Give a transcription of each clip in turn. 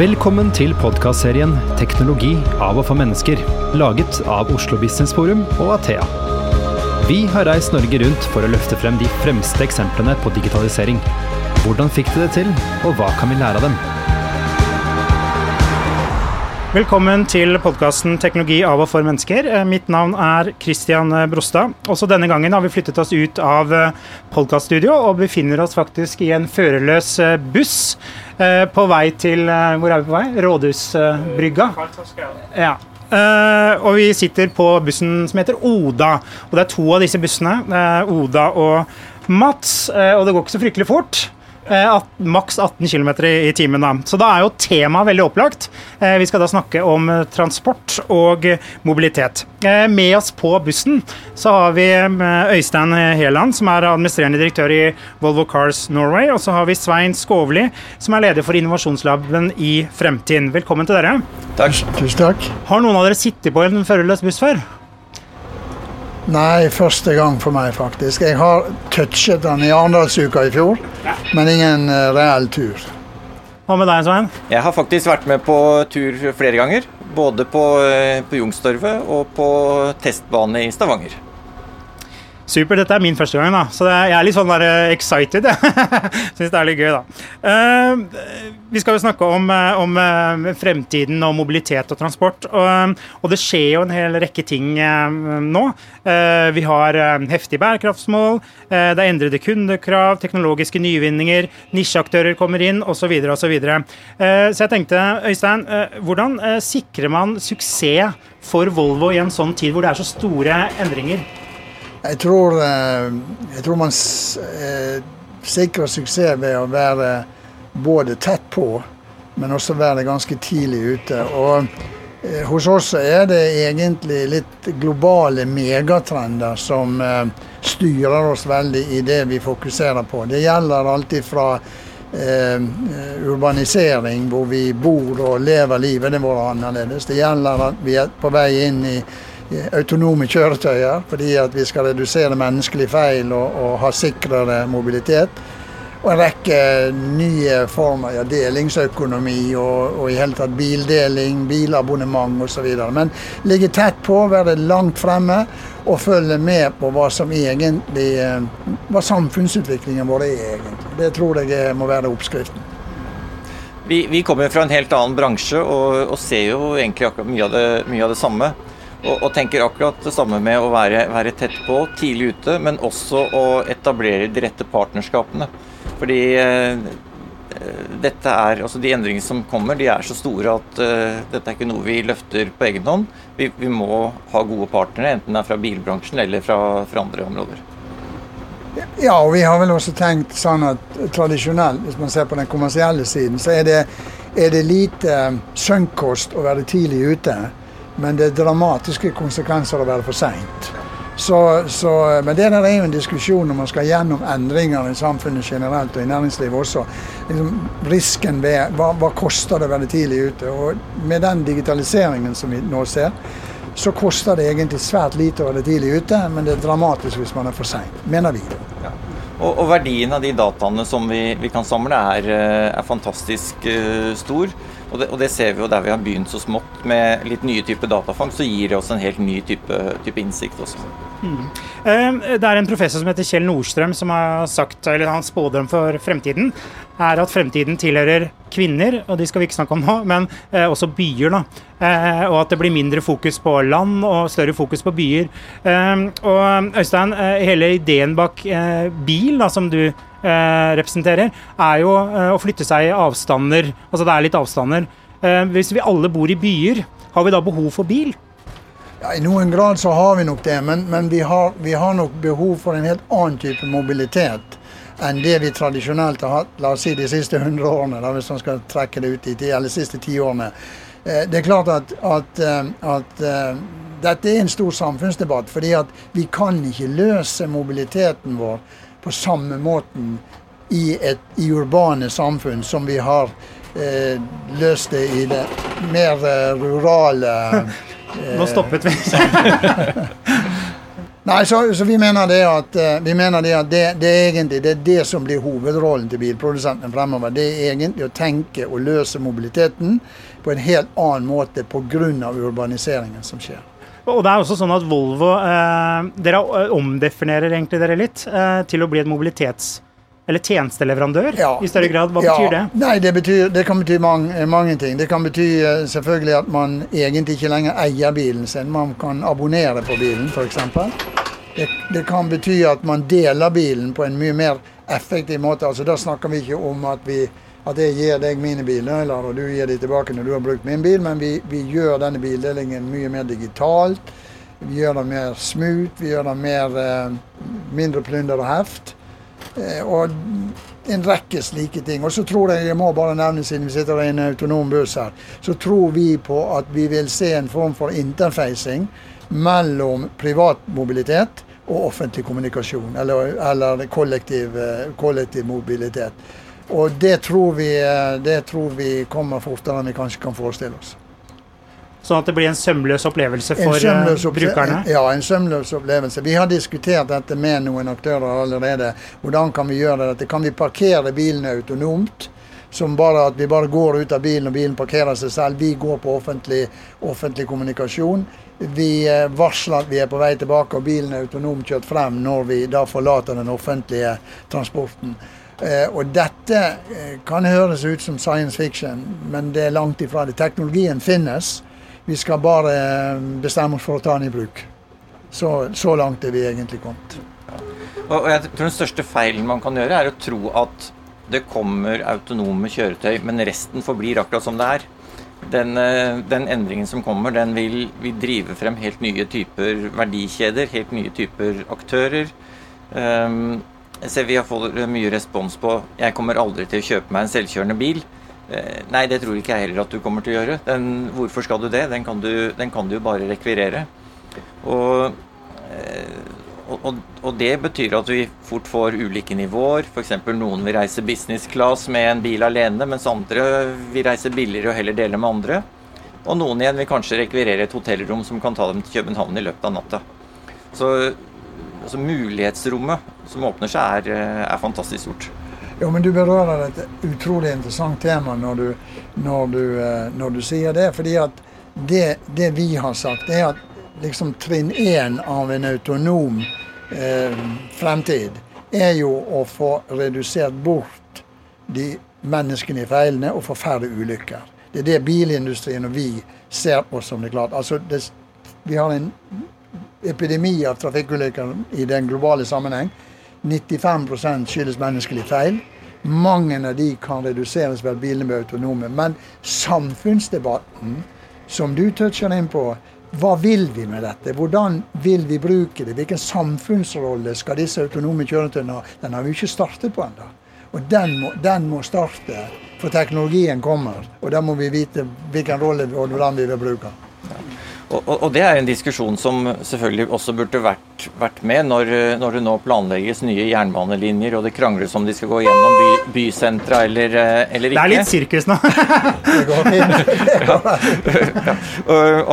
Velkommen til podkastserien 'Teknologi av og for mennesker', laget av Oslo Business Forum og Athea. Vi har reist Norge rundt for å løfte frem de fremste eksemplene på digitalisering. Hvordan fikk de det til, og hva kan vi lære av dem? Velkommen til podkasten 'Teknologi av og for mennesker'. Eh, Mitt navn er Christian Brostad. Også denne gangen har vi flyttet oss ut av eh, podkaststudio og befinner oss faktisk i en førerløs eh, buss eh, på vei til eh, Hvor er vi på vei? Rådhusbrygga. Ja. Uh, og vi sitter på bussen som heter Oda. Og det er to av disse bussene, Uh, Oda og Mats, Uh, og det går ikke så fryktelig fort. Eh, maks 18 km i, timen. Da. Så da er jo temaet veldig opplagt. Eh, vi skal da snakke om eh, transport og mobilitet. Med oss på bussen så har vi Øystein Heland, som er administrerende direktør i Volvo Cars Norway. Og så har vi Svein Skovli, som er leder for innovasjonslaben i Fremtiden. Velkommen til dere. Takk. Tusen takk. Har noen av dere sittet på en førerløs buss før? Nei, første gang for meg, faktisk. Jeg har touchet den i Arendalsuka i fjor, men ingen eh, reell tur. Hva med deg, Svein? Jeg har faktisk vært med på tur flere ganger. Både på, eh, på Youngstorget og på testbane i Stavanger. Super, dette er min første gang, da. så jeg er litt sånn der eh, excited. Syns det er litt gøy, da. Eh, vi skal jo snakke om, eh, om fremtiden og mobilitet og transport. Og, og det skjer jo en hel rekke ting nå. Vi har heftige bærekraftsmål, det er endrede kundekrav, teknologiske nyvinninger, nisjeaktører kommer inn osv. Så, videre. og så jeg tenkte, Øystein, hvordan sikrer man suksess for Volvo i en sånn tid hvor det er så store endringer? Jeg tror, eh, jeg tror man eh, sikrer suksess ved å være både tett på, men også være ganske tidlig ute. Og eh, hos oss er det egentlig litt globale megatrender som styrer oss veldig i det vi fokuserer på. Det gjelder alltid fra urbanisering, hvor vi bor og lever livet vårt annerledes. Det gjelder at vi er på vei inn i autonome kjøretøyer, fordi at vi skal redusere menneskelige feil og, og ha sikrere mobilitet. Og en rekke nye former, ja, delingsøkonomi og, og i hele tatt bildeling, bilabonnement osv. Men ligge tett på, være langt fremme og følge med på hva som egentlig eh, hva samfunnsutviklingen vår er egentlig. Det tror jeg må være oppskriften. Vi, vi kommer fra en helt annen bransje og, og ser jo egentlig akkurat mye av det, mye av det samme. Og, og tenker akkurat det samme med å være, være tett på, tidlig ute, men også å etablere de rette partnerskapene. Fordi eh, dette er, altså de endringene som kommer, de er så store at eh, dette er ikke noe vi løfter på egen hånd. Vi, vi må ha gode partnere, enten det er fra bilbransjen eller fra, fra andre områder. Ja, og vi har vel også tenkt sånn at tradisjonelt, hvis man ser på den kommersielle siden, så er det, er det lite eh, sunnkost å være tidlig ute. Men det er dramatiske konsekvenser å være for seint. Så, men det der er jo en diskusjon når man skal gjennom endringer i samfunnet generelt og i næringslivet også. Liksom, risken ved hva, hva koster det å være tidlig ute? Og med den digitaliseringen som vi nå ser, så koster det egentlig svært lite å være tidlig ute, men det er dramatisk hvis man er for sein, mener vi. Og, og verdien av de dataene som vi, vi kan samle, er, eh, er fantastisk uh, stor. Og det, og det ser vi jo der vi har begynt så smått med litt nye typer datafangst, så gir det oss en helt ny type, type innsikt også. Mm. Det er en professor som heter Kjell Nordstrøm som har sagt, eller hans spådom for fremtiden, er at fremtiden tilhører kvinner, og de skal vi ikke snakke om nå, men eh, også byer. da. Eh, og at det blir mindre fokus på land og større fokus på byer. Og Øystein, eh, hele ideen bak bil, da, som du representerer, er jo eh, å flytte seg i avstander. Altså det er litt avstander. Eh, hvis vi alle bor i byer, har vi da behov for bil? Ja, I noen grad så har vi nok det, men, men vi, har, vi har nok behov for en helt annen type mobilitet enn det vi tradisjonelt har hatt la oss si, de siste 100 årene, da, hvis man skal trekke det ut i tid, eller de siste ti årene. Eh, Det er klart at, at, eh, at eh, dette er en stor samfunnsdebatt, fordi at vi kan ikke løse mobiliteten vår på samme måten i, et, i urbane samfunn som vi har eh, løst det i det mer eh, rurale Nå stoppet vi. Nei, så, så, vi mener det at, vi mener det, at det, det, er egentlig det, er det som blir hovedrollen til bilprodusentene fremover. Det er egentlig å tenke og løse mobiliteten på en helt annen måte pga. urbaniseringen som skjer. Og det er også sånn at Volvo eh, Dere omdefinerer egentlig dere litt eh, til å bli et mobilitets- eller tjenesteleverandør ja, i større grad. Hva ja, betyr det? Nei, det, betyr, det kan bety mange, mange, ting. Det kan bety eh, selvfølgelig at man egentlig ikke lenger eier bilen sin. Man kan abonnere på bilen, f.eks. Det, det kan bety at man deler bilen på en mye mer effektiv måte. Altså, da snakker vi ikke om at, vi, at jeg gir deg mine bilnøkler, og du gir dem tilbake når du har brukt min bil, men vi, vi gjør denne bildelingen mye mer digitalt. Vi gjør den mer smooth, vi gjør den mer, eh, mindre plunder og heft. Eh, og en rekke slike ting. Og så tror jeg, jeg må bare nevne siden vi sitter i en autonom buss her, så tror vi på at vi vil se en form for interfacing mellom privat mobilitet og offentlig kommunikasjon, eller, eller kollektiv, eh, kollektiv, mobilitet. Og det tror, vi, eh, det tror vi kommer fortere enn vi kanskje kan forestille oss. Sånn at det blir en sømløs opplevelse for sømløs opple brukerne? Ja, en sømløs opplevelse. Vi har diskutert dette med noen aktører allerede. Hvordan kan vi gjøre dette? Kan vi parkere bilene autonomt? Som bare at vi bare går ut av bilen og bilen parkerer seg selv. Vi går på offentlig, offentlig kommunikasjon. Vi eh, varsler at vi er på vei tilbake og bilen er autonomt kjørt frem når vi da forlater den offentlige transporten. Eh, og dette eh, kan høres ut som science fiction, men det er langt ifra det. Teknologien finnes. Vi skal bare eh, bestemme oss for å ta den i bruk. Så, så langt er vi egentlig kommet. Og jeg tror Den største feilen man kan gjøre, er å tro at det kommer autonome kjøretøy, men resten forblir akkurat som det er. Den, den endringen som kommer, den vil, vil, drive frem helt nye typer verdikjeder, helt nye typer aktører. Um, ser vi har fått mye respons på 'jeg kommer aldri til å kjøpe meg en selvkjørende bil'. Eh, nei, det tror ikke jeg heller at du kommer til å gjøre. Den, hvorfor skal du det? Den kan du, den kan du bare rekvirere. Og, eh, og, og, det betyr at vi fort får ulike nivåer. F.eks. noen vil reise business class med en bil alene, mens andre vil reise billigere og heller dele med andre. Og noen igjen vil kanskje rekvirere et hotellrom som kan ta dem til København i løpet av natta. Så altså, mulighetsrommet som åpner seg, er, eh, er fantastisk stort. Jo, men Du berører et utrolig interessant tema når du, når du, eh, når du sier det. fordi at det, det, vi har sagt, er at liksom trinn én av en autonom eh, fremtid er jo å få redusert bort de menneskene i feilene og få færre ulykker. Det er det bilindustrien og vi ser på som det klart. Altså, det, vi har en epidemi av trafikkulykker i den globale sammenheng. 95% skyldes menneskelig feil. Mange av de kan reduseres ved at bilene blir autonome. Men samfunnsdebatten, som du toucher inn på, hva vil vi med dette? Hvordan vil vi bruke det? Hvilken samfunnsrolle skal disse autonome kjøretøyene ha? Den har vi ikke startet på ennå. Og den må, den må, starte, for teknologien kommer. Og da må vi vite hvilken rolle og hvordan vi vil bruke den. Og, og, det er en diskusjon som selvfølgelig også burde vært, vært med når, når, det nå planlegges nye jernbanelinjer og det krangles om de skal gå gjennom by, bysentra eller, eh, eller, ikke. Det er litt sirkus nå. ja.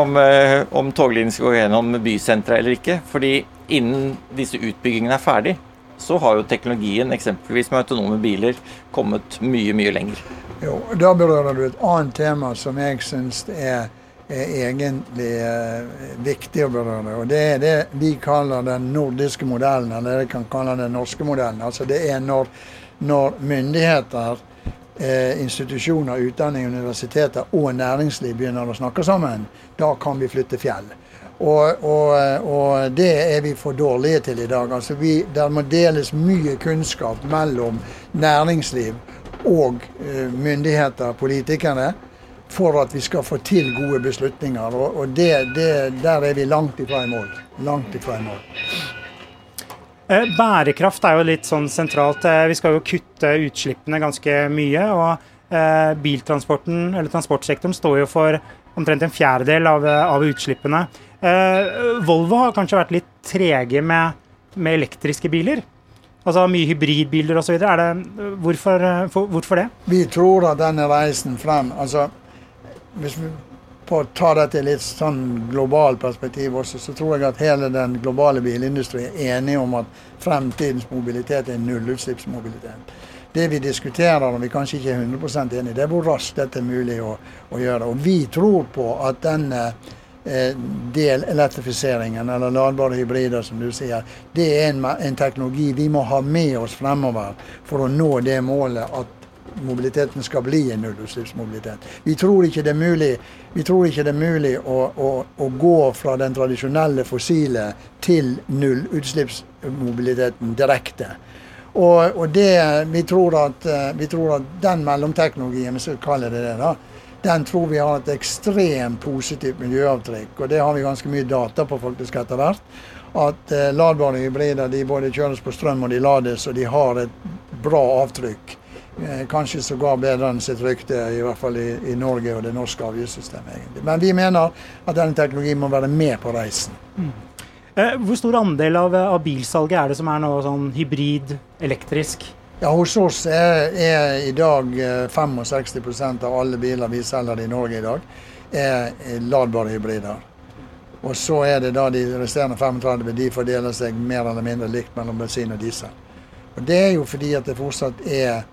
Om, eh, om toglinjen skal gå gjennom bysentra eller ikke. Fordi innen disse utbyggingene er ferdig, så har jo teknologien, eksempelvis med autonome biler, kommet mye, mye lenger. Jo, Da berører du et annet tema som jeg syns er er egentlig eh, viktig å berøre. Og Det er det vi kaller den nordiske modellen, eller det kan kalle den norske modellen. Altså Det er når, når myndigheter, eh, institusjoner, utdanning, universiteter og næringsliv begynner å snakke sammen. Da kan vi flytte fjell. Og, og, og, det er vi for dårlige til i dag. Altså vi, Der må deles mye kunnskap mellom næringsliv og eh, myndigheter, politikerne for at vi skal få til gode beslutninger. Og, og det, det, der er vi langt ifra i mål. Langt ifra i mål. Eh, bærekraft er jo litt sånn sentralt. Eh, vi skal jo kutte utslippene ganske mye. og eh, Biltransporten, eller transportsektoren, står jo for omtrent en fjerdedel av, av utslippene. Volvo har kanskje vært litt trege med, med elektriske biler. Altså mye hybridbiler osv. Hvorfor, hvorfor det? Vi tror at denne reisen frem altså hvis vi på å ta dette i litt sånn global perspektiv også, så tror jeg at hele den globale bilindustrien er enig om at fremtidens mobilitet er nullutslippsmobilitet. Det vi diskuterer, og vi kanskje ikke er 100% enig det er hvor raskt dette er mulig å, å gjøre. Og vi tror på at denne eh, delelektrifiseringen, eller ladbare hybrider, som du sier, det er en, en teknologi vi må ha med oss fremover for å nå det målet at mobiliteten skal bli en nullutslippsmobilitet. Vi tror ikke det er mulig, det er mulig å, å, å, gå fra den tradisjonelle fossile til nullutslippsmobiliteten direkte. Og, og det, vi, tror at, vi tror at den mellomteknologien, hvis vi kaller det det, da, den tror vi har et ekstremt positivt miljøavtrykk. Og det har vi ganske mye data på faktisk etter hvert. At eh, ladbare hybrider de både kjøres på strøm og de lades, og de har et bra avtrykk Eh, kanskje sågar bedre enn sitt rykte, i hvert fall i, i Norge og det norske avgiftssystemet. egentlig. Men vi mener at denne teknologien må være med på reisen. Mm. Eh, hvor stor andel av, av, bilsalget er det som er nå sånn hybrid, elektrisk? Ja, Hos oss er, er i dag 65 eh, av alle biler vi selger i Norge i dag, er ladbare hybrider. Og så er det da de resterende 35% de fordeler seg mer eller mindre likt mellom bensin og diesel. Og Det er jo fordi at det fortsatt er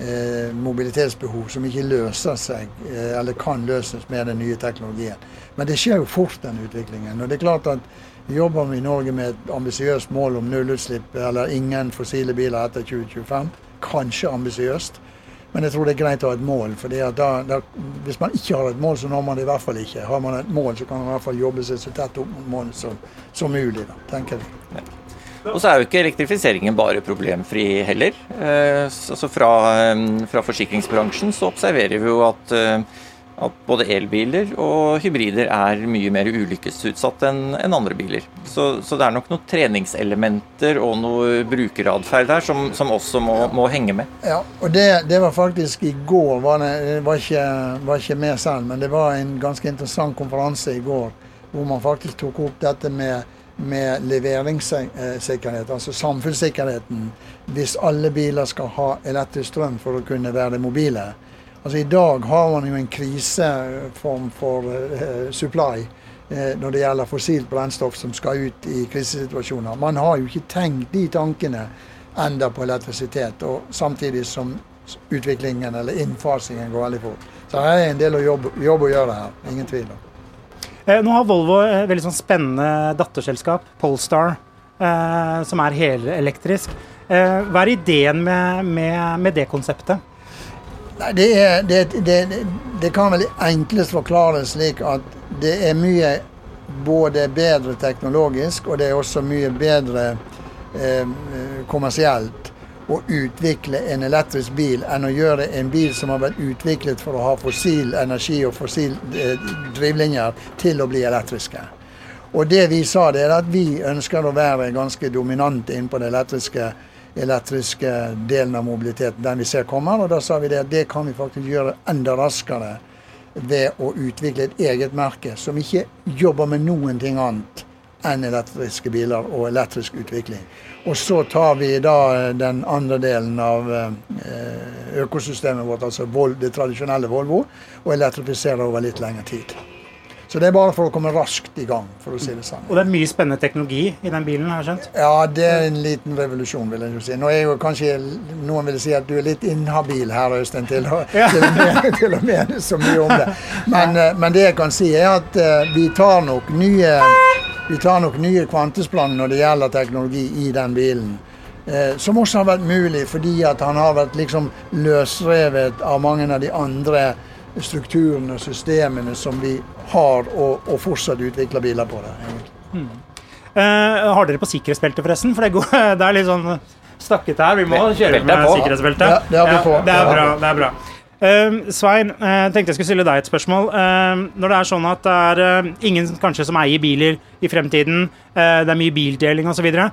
eh, mobilitetsbehov som ikke løser seg, eh, eller kan løses med den nye teknologien. Men det skjer jo fort, den utviklingen. Og det er klart at Jobber vi i Norge med et ambisiøst mål om nullutslipp eller ingen fossile biler etter 2025? Kanskje ambisiøst, men jeg tror det er greit å ha et mål. for Hvis man ikke har et mål, så når man det i hvert fall ikke. Har man et mål, så kan man i hvert fall jobbe seg så tett opp mot målet som, som mulig. Da, tenker jeg. Og så er jo ikke elektrifiseringen bare problemfri heller. Eh, altså fra, eh, fra, forsikringsbransjen så observerer vi jo at, eh, at, både elbiler og hybrider er mye mer ulykkesutsatt enn en andre biler. Så, så, det er nok noen treningselementer og noe brukeratferd her som, som også må, må, henge med. Ja, og det, det, var faktisk i går, var det var ikke, var ikke med selv, men det var en ganske interessant konferanse i går hvor man faktisk tok opp dette med med leveringssikkerhet, altså samfunnssikkerheten, hvis alle biler skal ha elektrisk strøm for å kunne være mobile. Altså I dag har man jo en kriseform for uh, supply uh, når det gjelder fossilt brennstoff som skal ut i krisesituasjoner. Man har jo ikke tenkt de tankene enda på elektrisitet, og samtidig som utviklingen eller innfasingen går veldig fort. Så her er en del jobb, jobb å gjøre her, ingen tvil om. Eh, nå har Volvo et veldig sånn spennende datterselskap, Polestar, eh, som er helelektrisk. Eh, hva er ideen med, med, med det konseptet? Nei, det, er, det, det, det, kan vel enklest forklares slik at det er mye både bedre teknologisk, og det er også mye bedre eh, kommersielt å utvikle en elektrisk bil enn å gjøre en bil som har vært utviklet for å ha fossil energi og fossil eh, drivlinjer, til å bli elektriske. Og det vi sa, det er at vi ønsker å være ganske dominante på den elektriske, elektriske delen av mobiliteten, den vi ser kommer. Og da sa vi det at det kan vi faktisk gjøre enda raskere ved å utvikle et eget merke som ikke jobber med noen ting annet enn elektriske biler og elektrisk utvikling. Og så tar vi da eh, den andre delen av eh, økosystemet vårt, altså det tradisjonelle Volvo, og elektrifiserer over litt lengre tid. Så det er bare for å komme raskt i gang, for å si det sånn. Og det er mye spennende teknologi i den bilen, har jeg skjønt? Ja, det er en liten revolusjon, vil jeg jo si. Nå er jo kanskje noen vil si at du er litt inhabil her, Øystein, til, ja. til, å mene, til, å mene, så mye om det. Men, eh, men det jeg kan si, er at vi tar nok nye vi tar nok nye kvantesprang når det gjelder teknologi i den bilen. Eh, som også har vært mulig fordi at han har vært liksom løsrevet av mange av de andre strukturene og systemene som vi har, og, og fortsatt utvikler biler på. det. Mm. Eh, har dere på sikkerhetsbelte, forresten? For det, går, det er litt sånn stakket her. Vi må kjøre med sikkerhetsbelte. Ja, det har vi på. Ja, det er bra. det er bra. Uh, Svein, uh, tenkte jeg skulle stille deg et spørsmål. Uh, når det er sånn at det er uh, ingen kanskje som eier biler i fremtiden, det er mye bildeling osv., så, videre,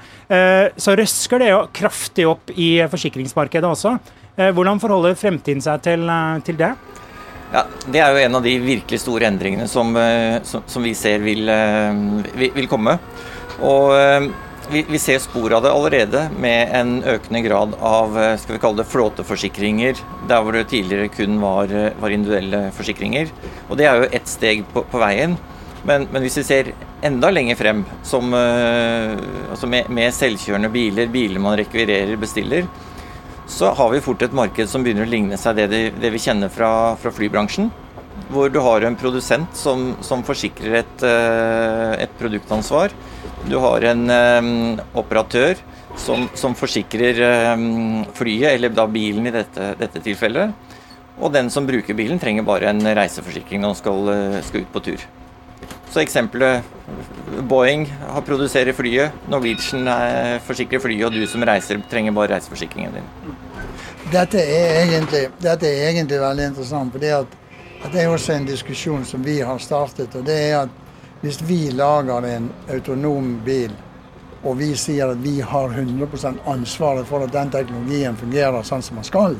så røsker det jo kraftig opp i forsikringsmarkedet også. hvordan forholder fremtiden seg til, til, det? Ja, Det er jo en av de virkelig store endringene som, som, som vi ser vil, vil komme. Og vi, vi, ser spor av det allerede med en økende grad av eh, skal vi kalle det flåteforsikringer, der hvor det tidligere kun var, eh, var individuelle forsikringer. Og Det er jo ett steg på, på veien. Men, men, hvis vi ser enda lenger frem, som, uh, altså med, med, selvkjørende biler, biler man rekvirerer, bestiller, så har vi fort et marked som begynner å ligne seg det, det vi kjenner fra, fra, flybransjen. Hvor du har en produsent som, som forsikrer et, uh, et produktansvar du har en um, operatør som, som forsikrer um, flyet, eller da bilen i dette, dette, tilfellet. Og den som bruker bilen, trenger bare en reiseforsikring når han skal, skal ut på tur. Så eksempelet Boeing har produserer flyet, Norwegian er, forsikrer flyet, og du som reiser, trenger bare reiseforsikringen din. Dette er egentlig, dette er egentlig veldig interessant. fordi at, det er også en diskusjon som vi har startet. og det er at hvis vi lager en autonom bil, og vi sier at vi har 100% ansvaret for at den teknologien fungerer sånn som den skal,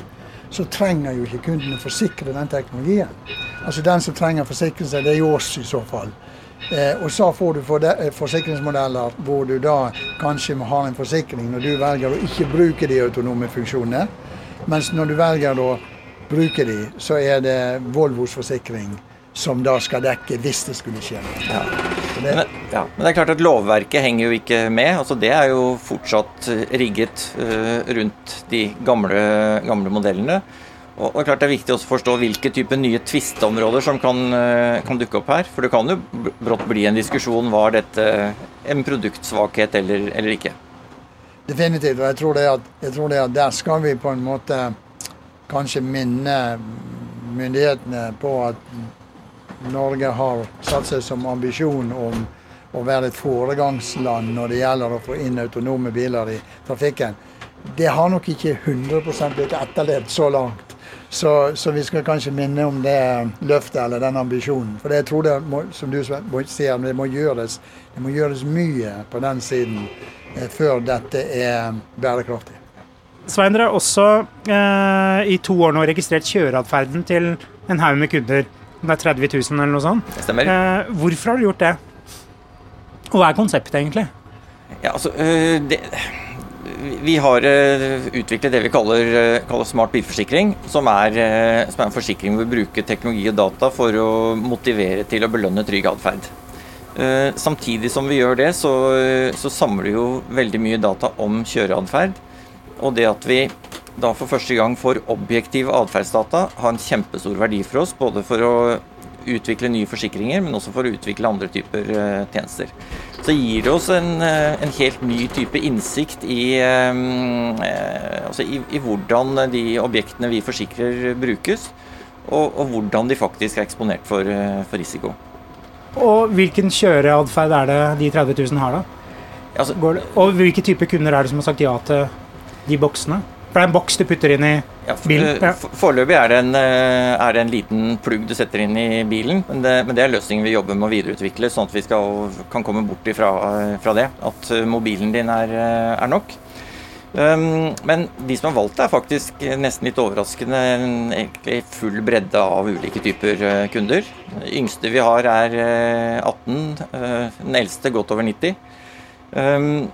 så trenger jo ikke kunden å forsikre den teknologien. Altså Den som trenger forsikrelse, det er jo oss i så fall. Eh, og så får du eh, forsikringsmodeller hvor du da kanskje må ha en forsikring når du velger å ikke bruke de autonome funksjonene. Mens når du velger å bruke de, så er det Volvos forsikring som da skal dekke hvis det skulle skje. Ja. Men, ja. men, det er klart at lovverket henger jo ikke med. altså Det er jo fortsatt eh, rigget uh, rundt de gamle, gamle modellene. Og, og klart Det er viktig å forstå hvilke type nye tvisteområder som kan, uh, kan, dukke opp her. For det kan jo brått bli en diskusjon var dette en produktsvakhet eller, eller ikke. Definitivt. og jeg tror, at, jeg tror, det at, der skal vi på en måte kanskje minne myndighetene på at Norge har satt seg som ambisjon om å være et foregangsland når det gjelder å få inn autonome biler i trafikken. Det har nok ikke 100% blitt etterlevd så langt. Så, så, vi skal kanskje minne om det løftet eller den ambisjonen. For jeg tror det må, som du sier, det må gjøres, det må gjøres mye på den siden eh, før dette er bærekraftig. Svein, dere har også eh, i to år nå registrert kjøreatferden til en haug med kunder. Det er 30 000 eller noe sånt. Det stemmer. Eh, hvorfor har du gjort det? Og hva er konseptet, egentlig? Ja, altså, øh, det, vi har øh, utviklet det vi kaller, øh, kaller smart bilforsikring. Som er, som er, en forsikring hvor vi bruker teknologi og data for å motivere til å belønne trygg atferd. Samtidig som vi gjør det, så, så samler vi jo veldig mye data om kjøreatferd. Og det at vi da for første gang får objektive atferdsdata, har en kjempestor verdi for oss. Både for å utvikle nye forsikringer, men også for å utvikle andre typer uh, tjenester. Så gir det oss en, uh, en helt ny type innsikt i, uh, altså i, i, hvordan de objektene vi forsikrer, brukes. Og, og hvordan de faktisk er eksponert for, for risiko. Og hvilken kjøreatferd er det de 30 000 har, da? Altså, og hvilke typer kunder er det som har sagt ja til de boksene? For det er en boks du putter inn i ja, bilen? Ja. Foreløpig er, eh, er, det en liten plugg du setter inn i bilen. Men det, men det er løsningen vi jobber med å videreutvikle, sånn at vi skal, kan komme bort ifra, fra det. At eh, mobilen din er, eh, er nok. Um, men de som har valgt det, er faktisk nesten litt overraskende egentlig full bredde av ulike typer kunder. Den yngste vi har er 18, den eldste godt over 90. Um,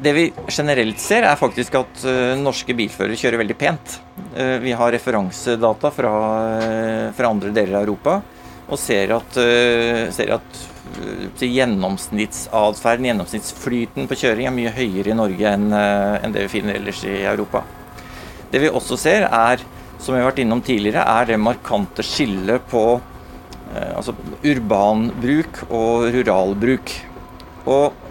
det vi generelt ser, er faktisk at uh, norske bilførere kjører veldig pent. Uh, vi har referansedata fra, uh, fra, andre deler av Europa og ser at, ser at gjennomsnittsatferden, gjennomsnittsflyten på kjøring er mye høyere i Norge enn, enn det vi finner ellers i Europa. Det vi også ser, er, som vi har vært innom tidligere, er det markante skillet på altså urbanbruk og ruralbruk. Og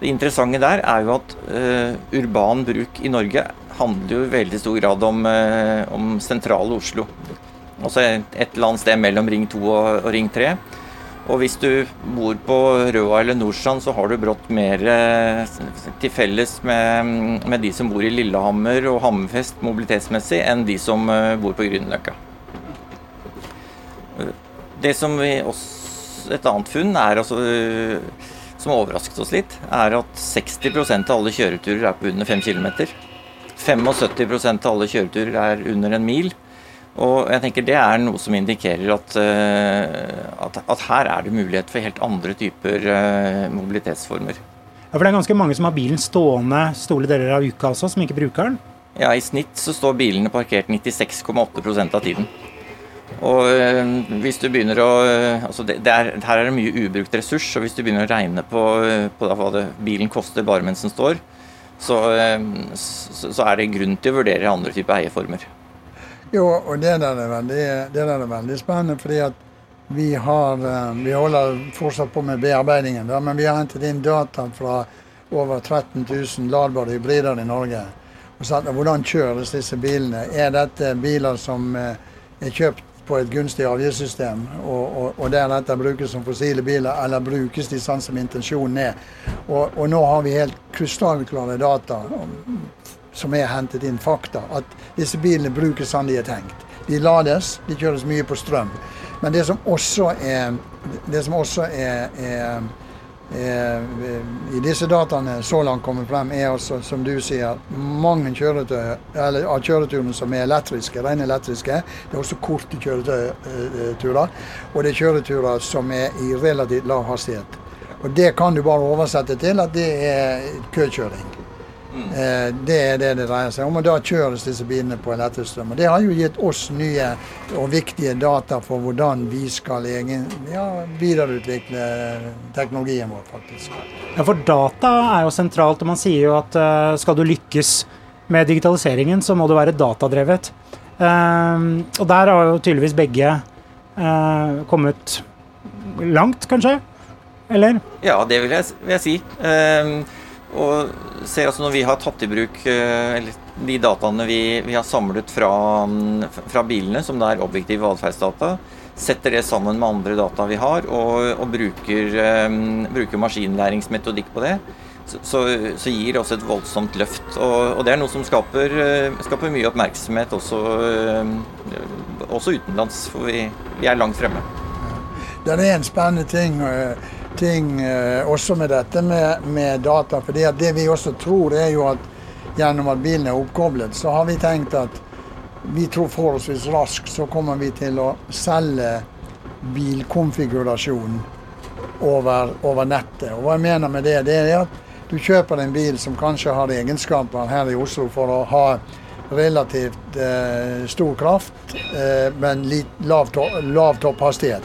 det interessante der er jo at uh, urban bruk i Norge handler jo i veldig stor grad om, uh, om sentrale Oslo. Altså et, eller annet sted mellom Ring 2 og, og Ring 3. Og hvis du bor på Røa eller Nordstrand, så har du brått mer uh, til felles med, med, de som bor i Lillehammer og Hammerfest mobilitetsmessig, enn de som bor på Grünerløkka. Det som vi også Et annet funn er altså som overrasket oss litt, er at 60% av alle kjøreturer er på under 5 km. 75% av alle kjøreturer er under en mil. Og jeg tenker Det er noe som indikerer at, eh, at, at her er det mulighet for helt andre typer eh, mobilitetsformer. Ja, For det er ganske mange som har bilen stående store deler av uka også, som ikke bruker den. Ja, I snitt så står bilene parkert 96,8% av tiden. Og øh, hvis du begynner å øh, altså det, det er, Her er det mye ubrukt ressurs, og hvis du begynner å regne på, øh, på hva det, bilen koster bare mens den står, så, så, så, er det grunn til å vurdere andre typer eieformer. Jo, og det der er veldig, der er veldig spennende, fordi at vi, har, vi holder fortsatt på med bearbeidingen, da, men vi har hentet inn data fra over 13 000 ladbare hybrider i Norge. Og satt, hvordan kjøres disse bilene? Er dette biler som er kjøpt på et gunstig avgiftssystem, og, og, og deretter brukes som fossile biler, eller brukes de sånn som intensjonen er. Og, og nå har vi helt krystallklare data som er hentet inn fakta, at disse bilene brukes sånn de er tenkt. De lades, de kjøres mye på strøm. Men det som også er, det som også er, er i disse dataene så langt kommer frem, er altså, som du sier, mange kjøretøy, eller, av kjøreturene som er elektriske, rene elektriske. Det er også korte kjøreturer. Og det er kjøreturer som er i relativt lav hastighet. Og Det kan du bare oversette til at det er køkjøring. Eh, det er det det dreier seg om. og Da kjøres disse bilene på elektrisk. Og Det har jo gitt oss nye og viktige data for hvordan vi skal egen, ja, videreutvikle teknologien vår, faktisk. Ja, For data er jo sentralt. og Man sier jo at uh, skal du lykkes med digitaliseringen, så må du være datadrevet. Uh, og der har jo tydeligvis begge uh, kommet langt, kanskje? Eller? Ja, det vil jeg, vil jeg si. Uh, og ser altså Når vi har tatt i bruk eh, de dataene vi, vi har samlet fra, fra, bilene, som det er objektive atferdsdata, setter det sammen med andre data vi har, og, og bruker, um, bruker, maskinlæringsmetodikk på det, så, så, så, gir det også et voldsomt løft. Og, og det er noe som skaper, skaper mye oppmerksomhet også, også utenlands, for vi, vi, er langt fremme. Det er en spennende ting ting eh, også med dette med, med data. For det vi også tror, er jo at gjennom at bilen er oppkoblet, så har vi tenkt at vi tror forholdsvis raskt så kommer vi til å selge bilkonfigurasjonen over, over, nettet. Og hva jeg mener med det, det er at du kjøper en bil som kanskje har egenskaper her i Oslo for å ha relativt eh, stor kraft, eh, men litt lav, to lav topphastighet.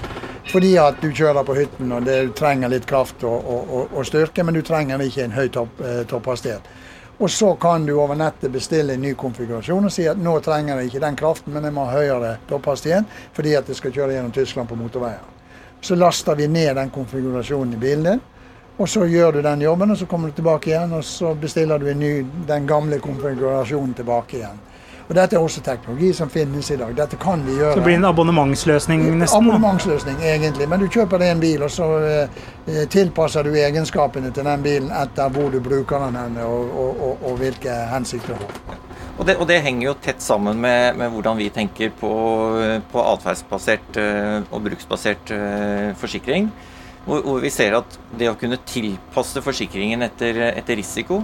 Fordi at du kjører på hytten og du trenger litt kraft og, og, og, styrke, men du trenger ikke en høy topp, eh, topphastighet. Og så kan du over nettet bestille en ny konfigurasjon og si at nå trenger jeg ikke den kraften, men jeg må ha høyere topphastighet fordi at jeg skal kjøre gjennom Tyskland på motorveier. Så laster vi ned den konfigurasjonen i bilen din. Og så gjør du den jobben, og så kommer du tilbake igjen, og så bestiller du ny, den gamle konfigurasjonen tilbake igjen. Og Dette er også teknologi som finnes i dag. Dette kan vi gjøre. Så det blir en abonnementsløsning nesten? Abonnementsløsning, egentlig. Men du kjøper deg en bil, og så eh, tilpasser du egenskapene til den bilen etter hvor du bruker den og, og, og, og hvilke hensikter du har. Og det, og det, henger jo tett sammen med, med hvordan vi tenker på, på atferdsbasert uh, og bruksbasert uh, forsikring. Hvor, hvor, vi ser at det å kunne tilpasse forsikringen etter, etter risiko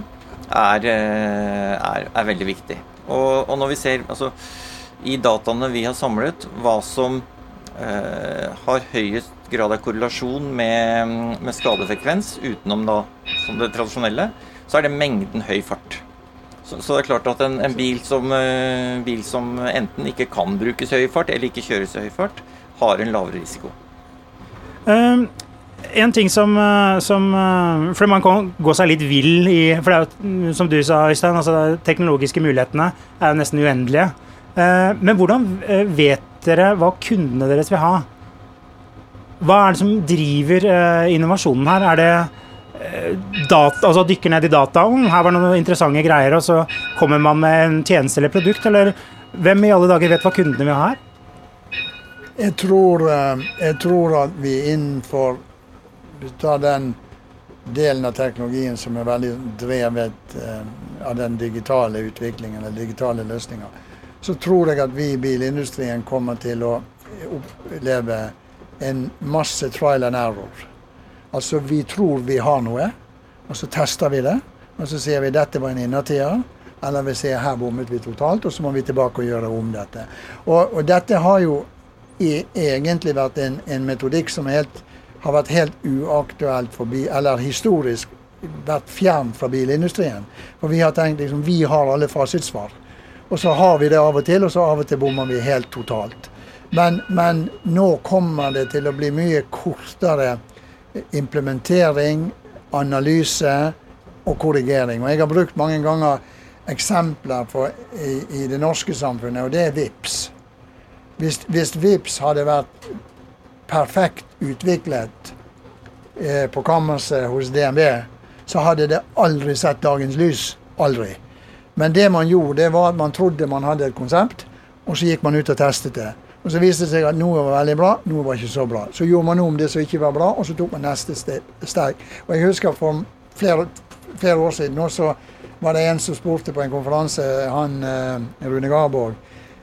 er, er, er veldig viktig. Og, og, når vi ser altså, i dataene vi har samlet, hva som eh, har høyest grad av korrelasjon med, med, skadefrekvens, utenom da som det tradisjonelle, så er det mengden høy fart. Så, så det er klart at en, en bil, som, eh, bil, som, enten ikke kan brukes høy fart, eller ikke kjøres i høy fart, har en lavere risiko. Um, en ting som, eh, som, eh, For man kan gå seg litt vill i For det er jo, mm, som du sa, Øystein, altså teknologiske mulighetene er jo nesten uendelige. Eh, men hvordan vet dere hva kundene deres vil ha? Hva er det som driver innovasjonen her? Er det data, altså dykker ned i dataen? Her var det noen interessante greier, og så kommer man med en tjeneste eller produkt? Eller hvem i alle dager vet hva kundene vil ha her? Jeg tror, jeg tror at vi innenfor du tar den delen av teknologien som er veldig drevet eh, av den digitale utviklingen, eller digitale løsninger, så tror jeg at vi i bilindustrien kommer til å oppleve en masse trial and error. Altså vi tror vi har noe, og så tester vi det. Og så sier vi dette var en innertier. Eller vi sier her bommet vi totalt, og så må vi tilbake og gjøre om dette. Og, og dette har jo egentlig vært en, en metodikk som er helt har vært helt uaktuelt forbi, eller historisk vært fjern fra bilindustrien. For vi har tenkt liksom vi har alle fasitsvar. Og så har vi det av og til, og så av og til bommer vi helt totalt. Men, men nå kommer det til å bli mye kortere implementering, analyse og korrigering. Og jeg har brukt mange ganger eksempler på, i, i, det norske samfunnet, og det er VIPS. Hvis, hvis VIPS hadde vært perfekt utviklet eh, på kammerset hos DNB, så hadde det aldri sett dagens lys. Aldri. Men det man gjorde, det var at man trodde man hadde et konsept, og så gikk man ut og testet det. Og Så viste det seg at noe var veldig bra, noe var ikke så bra. Så gjorde man om det som ikke var bra, og så tok man neste steg. Og Jeg husker for flere, flere år siden også var det en som spurte på en konferanse, han eh, Rune Garborg,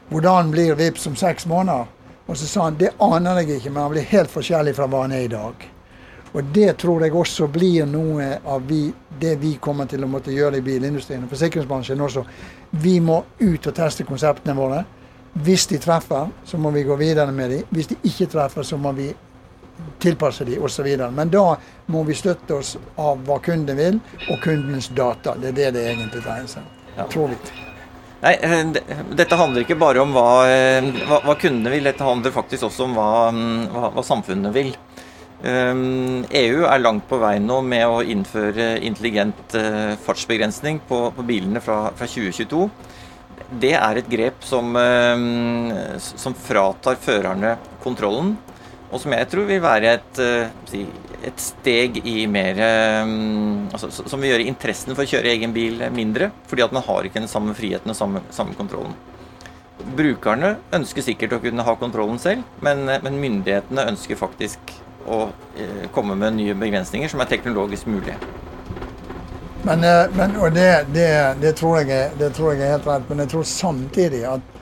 hvordan blir VIPS om seks måneder? Og så sa han det aner jeg ikke, men han blir helt forskjellig fra hva han er i dag. Og det tror jeg også blir noe av vi, det vi kommer til å måtte gjøre i bilindustrien og forsikringsbransjen også. Vi må ut og teste konseptene våre. Hvis de treffer, så må vi gå videre med dem. Hvis de ikke treffer, så må vi tilpasse de osv. Men da må vi støtte oss av hva kunden vil, og kundens data. Det er det det egentlig dreier seg om. Tror vi. Nei, eh, Dette handler ikke bare om hva, eh, hva, hva, kundene vil, dette handler faktisk også om hva, mm, hva samfunnet vil. EU er langt på vei nå med å innføre intelligent uh, fartsbegrensning på, på bilene fra, fra, 2022. Det er et grep som, uh, som fratar førerne kontrollen og som jeg tror vil være et, eh, et steg i mer eh, altså, Som vil gjøre interessen for å kjøre egen bil mindre, fordi at man har ikke den samme friheten og samme, samme kontrollen. Brukerne ønsker sikkert å kunne ha kontrollen selv, men, eh, men myndighetene ønsker faktisk å komme med nye begrensninger som er teknologisk mulige. Men, men og det, det, det, tror jeg, det tror jeg er helt rett, men jeg tror samtidig at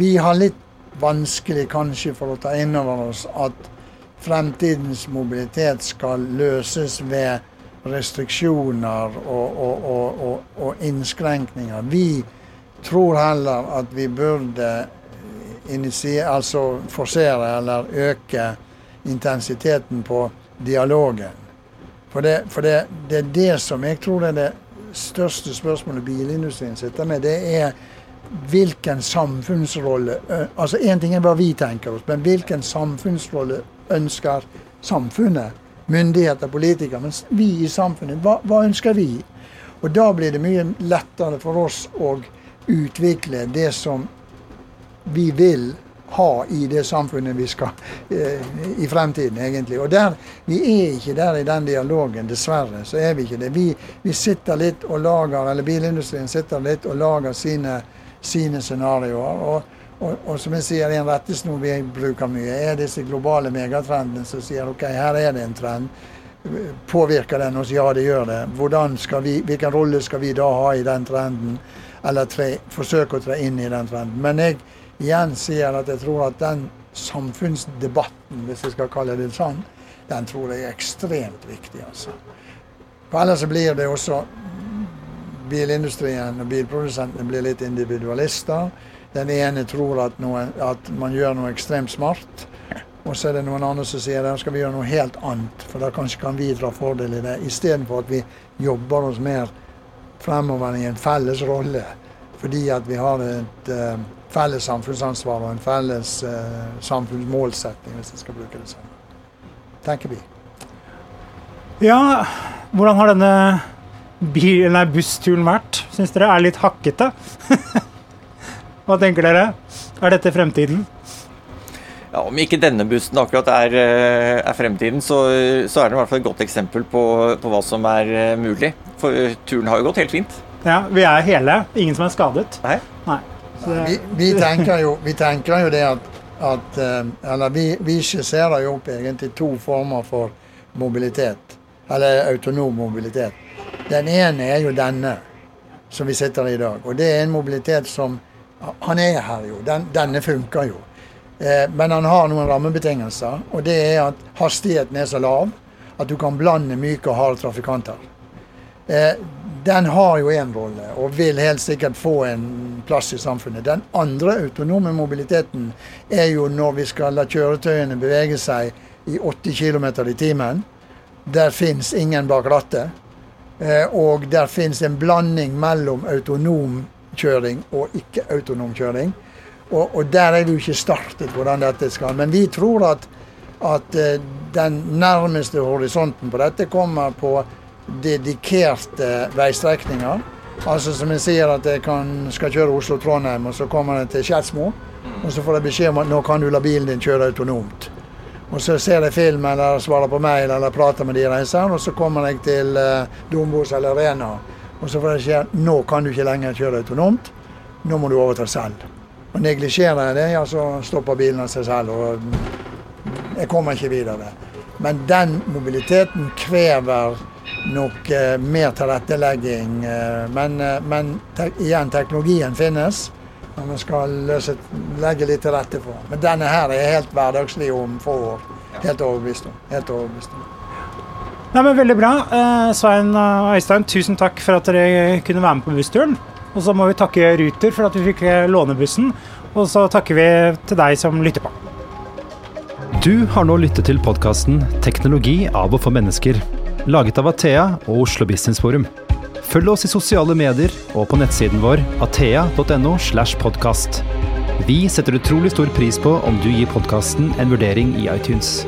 vi har litt vanskelig kanskje for å ta inn over oss at fremtidens mobilitet skal løses ved restriksjoner og, og, og, og innskrenkninger. Vi tror heller at vi burde altså forsere eller øke intensiteten på dialogen. For, det, for det, det, er det som jeg tror er det største spørsmålet bilindustrien sitter med. Det er hvilken samfunnsrolle altså Én ting er hva vi tenker oss, men hvilken samfunnsrolle ønsker samfunnet? Myndigheter, politikere. Men vi i samfunnet, hva, hva ønsker vi? Og da blir det mye lettere for oss å utvikle det som vi vil ha i det samfunnet vi skal eh, i fremtiden, egentlig. Og der, Vi er ikke der i den dialogen, dessverre. så er Vi ikke det. Vi, vi sitter litt og lager, eller bilindustrien sitter litt og lager sine sine scenarioer. Og, og, og, som jeg sier, en rettesnor vi bruker mye, er disse globale megatrendene som sier ok, her er det en trend. Påvirker den oss? Ja, det gjør det. Vi, hvilken rolle skal vi da ha i den trenden? Eller tre, forsøke å tre inn i den trenden. Men jeg igjen sier at jeg tror at den samfunnsdebatten, hvis jeg skal kalle det sånn, den tror jeg er ekstremt viktig. altså. For ellers blir det også bilindustrien og bilprodusentene blir litt individualister. Den ene tror at, noe, at, man gjør noe ekstremt smart, og så er det noen andre som sier at skal vi gjøre noe helt annet, for da kanskje kan vi dra fordel i det, istedenfor at vi jobber oss mer fremover i en felles rolle, fordi at vi har et uh, felles samfunnsansvar og en felles uh, samfunnsmålsetting, hvis jeg skal bruke det sånn. Tenker vi. Ja, hvordan har denne bil, nei, bussturen vært? Syns dere er litt hakkete? Hva tenker dere? Er dette fremtiden? Ja, Om ikke denne bussen akkurat er, eh, er fremtiden, så, så, er det i hvert fall et godt eksempel på, på, hva som er eh, mulig. For eh, turen har jo gått helt fint. Ja, Vi er hele. Ingen som er skadet. Nei. Nei. Vi, vi, tenker jo, vi, tenker jo, det at, at Eller vi, vi skisserer jo opp egentlig to former for mobilitet. Eller autonom mobilitet. Den ene er jo denne som vi sitter i i dag. Og det er en mobilitet som Han er her jo. Den, denne funker jo. Eh, men han har noen rammebetingelser. Og det er at hastigheten er så lav at du kan blande myke og harde trafikanter. Eh, den har jo én rolle, og vil helt sikkert få en plass i samfunnet. Den andre autonome mobiliteten er jo når vi skal la kjøretøyene bevege seg i 80 km i timen der fins ingen bak rattet. Eh, og der fins en blanding mellom autonom kjøring og ikke-autonom kjøring. Og, og, der er vi jo ikke startet hvordan dette skal. Men vi tror at, at eh, den nærmeste horisonten på dette kommer på dedikerte veistrekninger. Altså som jeg sier at jeg kan, skal kjøre Oslo-Trondheim, og så kommer jeg til Skedsmo. Og så får jeg beskjed om at nå kan du la bilen din kjøre autonomt. Og så ser jeg filmen eller svarer på mail eller prater med de reiseren, og så kommer jeg til uh, Dombos eller Rena. Og så får jeg beskjed nå kan du ikke lenger kjøre autonomt, nå må du overta selv. Og neglisjerer jeg det, ja så stopper bilen av seg selv, og jeg kommer ikke videre. Men den mobiliteten krever nok eh, mer tilrettelegging. Eh, men, men te igjen, teknologien finnes. Men vi skal løse, legge litt til rette for. Men denne her er helt hverdagslig om få år. Helt overbevist om. Helt overbevist om. Nei, men Veldig bra. Eh, Svein og Øystein, tusen takk for at dere kunne være med på bussturen. Og så må vi takke Ruter for at vi fikk låne bussen. Og så takker vi til deg som lytter på. Du har nå lyttet til podkasten 'Teknologi av og for mennesker', laget av Athea og Oslo Business Forum. Følg oss i sosiale medier og på nettsiden vår athea.no. slash podcast. Vi setter utrolig stor pris på om du gir podkasten en vurdering i iTunes.